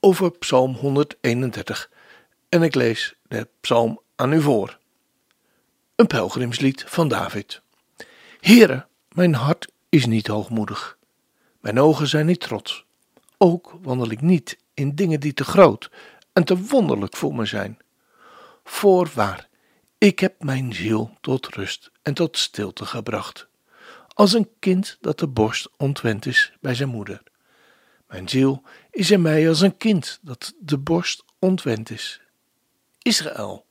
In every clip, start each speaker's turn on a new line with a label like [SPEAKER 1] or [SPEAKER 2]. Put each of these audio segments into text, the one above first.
[SPEAKER 1] over Psalm 131 en ik lees de psalm aan u voor. Een pelgrimslied van David. Heere, mijn hart is niet hoogmoedig. Mijn ogen zijn niet trots. Ook wandel ik niet in dingen die te groot en te wonderlijk voor me zijn. Voorwaar, ik heb mijn ziel tot rust en tot stilte gebracht, als een kind dat de borst ontwend is bij zijn moeder. Mijn ziel is in mij als een kind dat de borst ontwend is. Israël,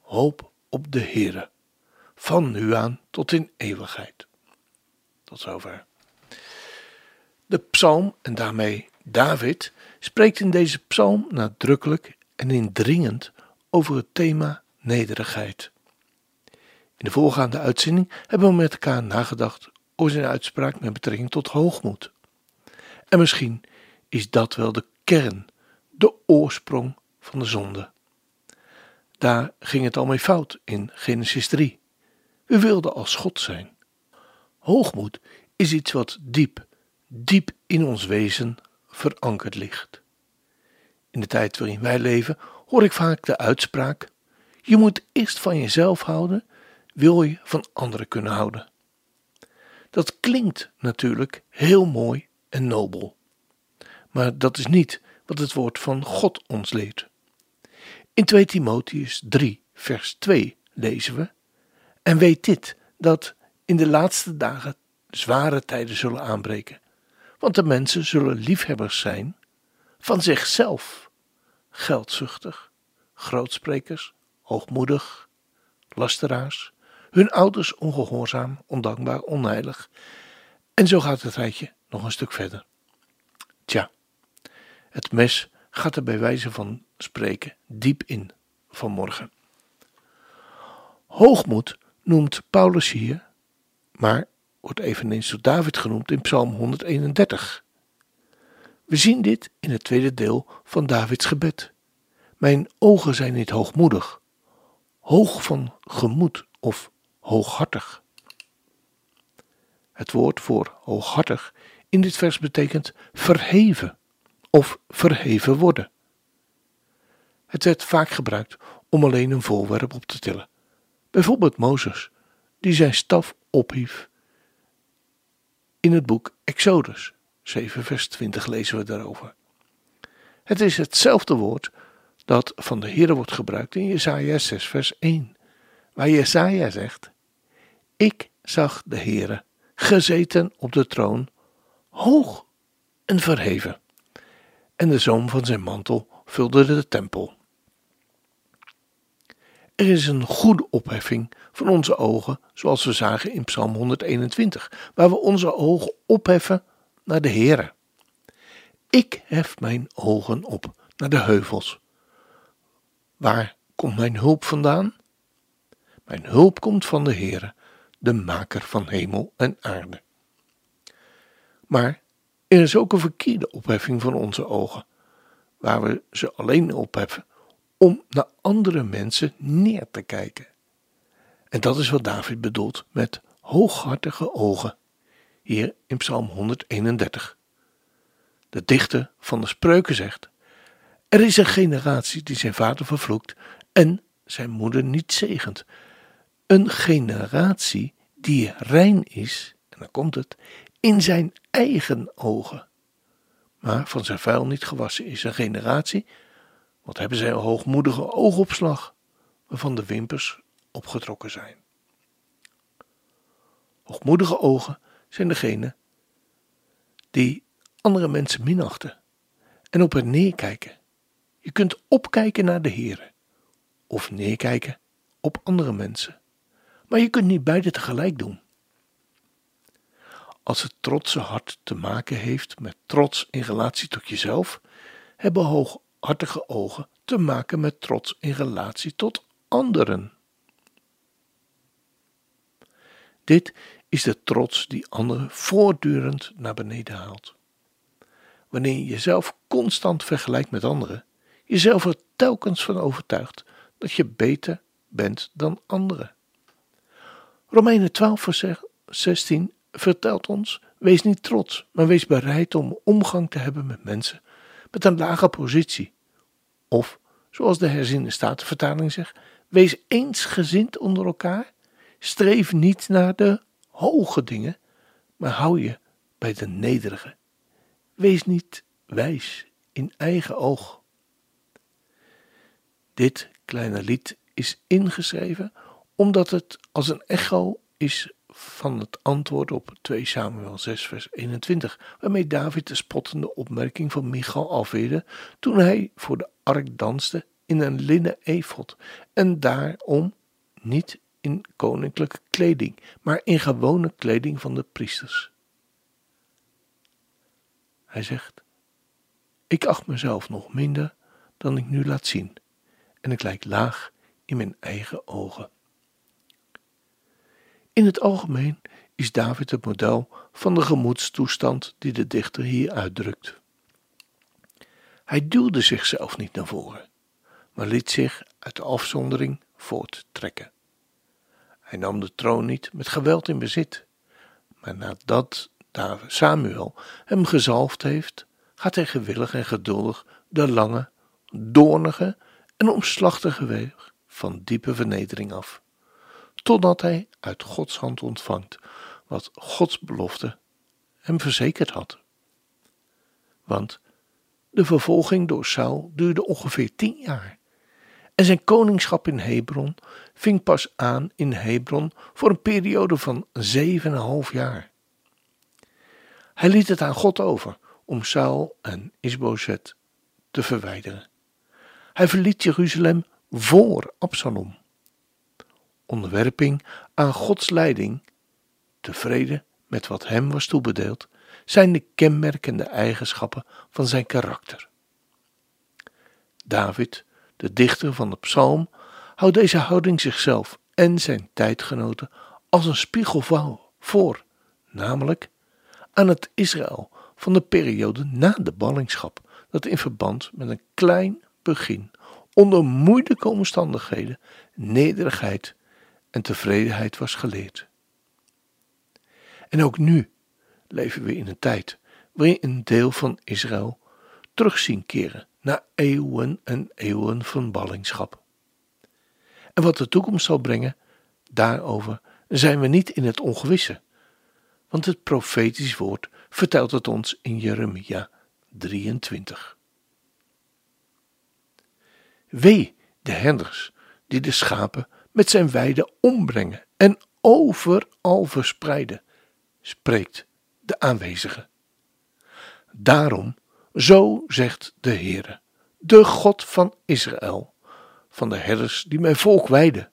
[SPEAKER 1] hoop op de Heere, van nu aan tot in eeuwigheid. Tot zover. De psalm en daarmee David spreekt in deze psalm nadrukkelijk en indringend over het thema nederigheid. In de voorgaande uitzending hebben we met elkaar nagedacht over zijn uitspraak met betrekking tot hoogmoed. En misschien is dat wel de kern, de oorsprong van de zonde. Daar ging het al mee fout in Genesis 3. We wilden als God zijn. Hoogmoed is iets wat diep, diep in ons wezen verankerd ligt. In de tijd waarin wij leven hoor ik vaak de uitspraak: Je moet eerst van jezelf houden, wil je van anderen kunnen houden. Dat klinkt natuurlijk heel mooi en nobel. Maar dat is niet wat het woord van God ons leert. In 2 Timotheus 3, vers 2 lezen we: En weet dit, dat in de laatste dagen zware tijden zullen aanbreken. Want de mensen zullen liefhebbers zijn van zichzelf, geldzuchtig, grootsprekers, hoogmoedig, lasteraars, hun ouders ongehoorzaam, ondankbaar, onheilig. En zo gaat het rijtje nog een stuk verder. Tja, het mes gaat er bij wijze van spreken diep in vanmorgen. Hoogmoed noemt Paulus hier, maar wordt eveneens door David genoemd in Psalm 131. We zien dit in het tweede deel van Davids gebed. Mijn ogen zijn niet hoogmoedig, hoog van gemoed of hooghartig. Het woord voor hooghartig in dit vers betekent verheven of verheven worden. Het werd vaak gebruikt om alleen een voorwerp op te tillen. Bijvoorbeeld Mozes, die zijn staf ophief. In het boek Exodus, 7 vers 20 lezen we daarover. Het is hetzelfde woord dat van de Heer wordt gebruikt in Jesaja 6 vers 1, waar Jesaja zegt, Ik zag de Heere gezeten op de troon, hoog en verheven en de zoom van zijn mantel vulde de tempel. Er is een goede opheffing van onze ogen, zoals we zagen in Psalm 121, waar we onze ogen opheffen naar de Heere. Ik hef mijn ogen op naar de heuvels. Waar komt mijn hulp vandaan? Mijn hulp komt van de Heere, de maker van hemel en aarde. Maar er is ook een verkeerde opheffing van onze ogen, waar we ze alleen opheffen om naar andere mensen neer te kijken. En dat is wat David bedoelt met hooghartige ogen, hier in Psalm 131. De dichter van de spreuken zegt: Er is een generatie die zijn vader vervloekt en zijn moeder niet zegent. Een generatie die rein is, en dan komt het, in zijn eigen ogen, maar van zijn vuil niet gewassen is. Een generatie, wat hebben zij een hoogmoedige oogopslag, waarvan de wimpers opgetrokken zijn. Hoogmoedige ogen zijn degene die andere mensen minachten en op hen neerkijken. Je kunt opkijken naar de Heer of neerkijken op andere mensen, maar je kunt niet beide tegelijk doen. Als het trotse hart te maken heeft met trots in relatie tot jezelf, hebben hooghartige ogen te maken met trots in relatie tot anderen. Dit is de trots die anderen voortdurend naar beneden haalt. Wanneer je jezelf constant vergelijkt met anderen, jezelf er telkens van overtuigt dat je beter bent dan anderen. Romeinen 12, vers 16 vertelt ons: wees niet trots, maar wees bereid om omgang te hebben met mensen met een lage positie. Of, zoals de herziende statenvertaling zegt, wees eensgezind onder elkaar. Streef niet naar de hoge dingen, maar hou je bij de nederige. Wees niet wijs in eigen oog. Dit kleine lied is ingeschreven omdat het als een echo is van het antwoord op 2 Samuel 6 vers 21, waarmee David de spottende opmerking van Michal afweerde toen hij voor de ark danste in een linnen efod en daarom niet in koninklijke kleding, maar in gewone kleding van de priesters. Hij zegt: Ik acht mezelf nog minder dan ik nu laat zien, en ik lijk laag in mijn eigen ogen. In het algemeen is David het model van de gemoedstoestand die de dichter hier uitdrukt. Hij duwde zichzelf niet naar voren, maar liet zich uit de afzondering voorttrekken. Hij nam de troon niet met geweld in bezit, maar nadat Samuel hem gezalfd heeft, gaat hij gewillig en geduldig de lange, doornige en omslachtige weg van diepe vernedering af totdat hij uit Gods hand ontvangt wat Gods belofte hem verzekerd had. Want de vervolging door Saul duurde ongeveer tien jaar. En zijn koningschap in Hebron ving pas aan in Hebron voor een periode van zeven en een half jaar. Hij liet het aan God over om Saul en Isbozet te verwijderen. Hij verliet Jeruzalem voor Absalom onderwerping aan Gods leiding, tevreden met wat hem was toebedeeld, zijn de kenmerkende eigenschappen van zijn karakter. David, de dichter van de psalm, houdt deze houding zichzelf en zijn tijdgenoten als een spiegel voor, namelijk aan het Israël van de periode na de ballingschap, dat in verband met een klein begin, onder moeilijke omstandigheden, nederigheid en tevredenheid was geleerd. En ook nu leven we in een tijd waarin een deel van Israël terug zien keren na eeuwen en eeuwen van ballingschap. En wat de toekomst zal brengen, daarover zijn we niet in het ongewisse, want het profetisch woord vertelt het ons in Jeremia 23. Wee de herders die de schapen met zijn weide ombrengen en overal verspreiden, spreekt de aanwezige. Daarom, zo zegt de Heere, de God van Israël, van de herders die mijn volk weiden.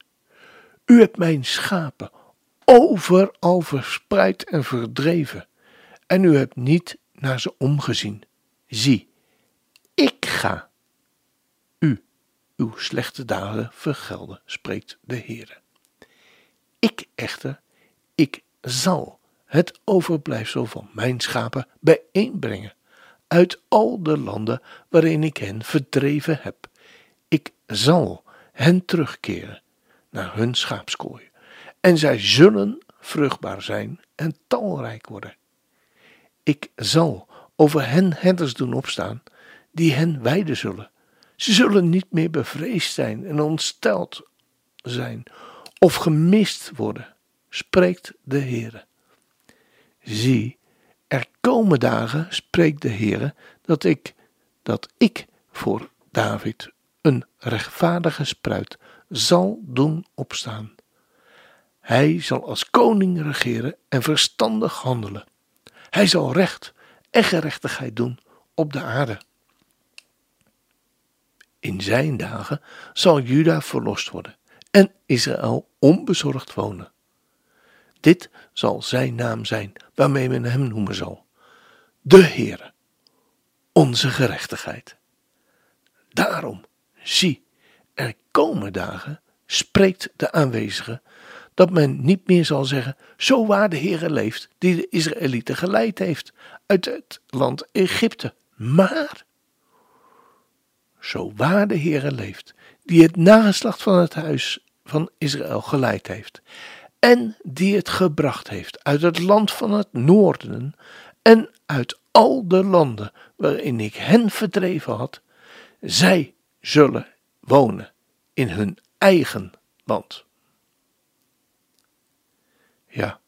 [SPEAKER 1] U hebt mijn schapen overal verspreid en verdreven, en u hebt niet naar ze omgezien. Zie, ik ga uw slechte daden vergelden, spreekt de Heer. Ik echter, ik zal het overblijfsel van mijn schapen bijeenbrengen uit al de landen waarin ik hen verdreven heb. Ik zal hen terugkeren naar hun schaapskooi, en zij zullen vruchtbaar zijn en talrijk worden. Ik zal over hen herders doen opstaan, die hen weiden zullen ze zullen niet meer bevreesd zijn en ontsteld zijn of gemist worden, spreekt de Heere. Zie, er komen dagen, spreekt de Heere, dat ik, dat ik voor David een rechtvaardige spruit zal doen opstaan. Hij zal als koning regeren en verstandig handelen. Hij zal recht en gerechtigheid doen op de aarde. In zijn dagen zal Juda verlost worden en Israël onbezorgd wonen. Dit zal zijn naam zijn waarmee men hem noemen zal. De Heere, onze gerechtigheid.
[SPEAKER 2] Daarom, zie, er komen dagen, spreekt de aanwezige, dat men niet meer zal zeggen, zo waar de Heere leeft, die de Israëlieten geleid heeft uit het land Egypte. Maar, zo waar de Heere leeft, die het nageslacht van het huis van Israël geleid heeft, en die het gebracht heeft uit het land van het noorden en uit al de landen waarin ik hen verdreven had, zij zullen wonen in hun eigen land. Ja,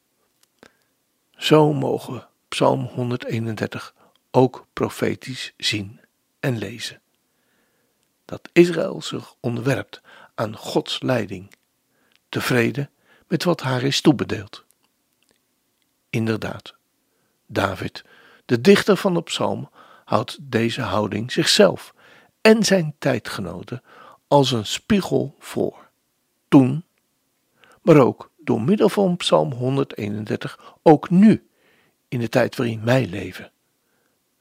[SPEAKER 2] zo mogen Psalm 131 ook profetisch zien en lezen. Dat Israël zich onderwerpt aan Gods leiding, tevreden met wat haar is toebedeeld. Inderdaad, David, de dichter van de psalm, houdt deze houding zichzelf en zijn tijdgenoten als een spiegel voor. Toen, maar ook door middel van Psalm 131, ook nu, in de tijd waarin wij leven.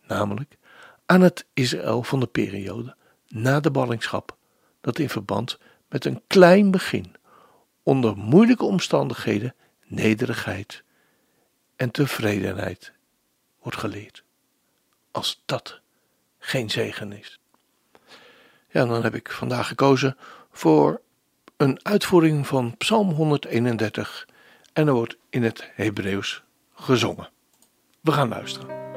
[SPEAKER 2] Namelijk aan het Israël van de periode na de ballingschap, dat in verband met een klein begin, onder moeilijke omstandigheden, nederigheid en tevredenheid wordt geleerd. Als dat geen zegen is. Ja, dan heb ik vandaag gekozen voor een uitvoering van Psalm 131 en er wordt in het Hebreeuws gezongen. We gaan luisteren.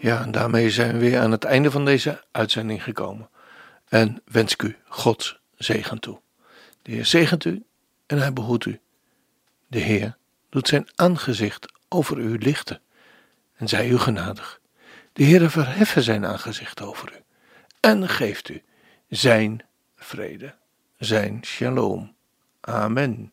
[SPEAKER 1] En daarmee zijn we weer aan het einde van deze uitzending gekomen. En wens ik u Gods zegen toe. De Heer zegent u en hij behoedt u. De Heer doet zijn aangezicht over u lichten en zij u genadig. De Heer verheffen zijn aangezicht over u en geeft u zijn vrede, zijn shalom. Amen.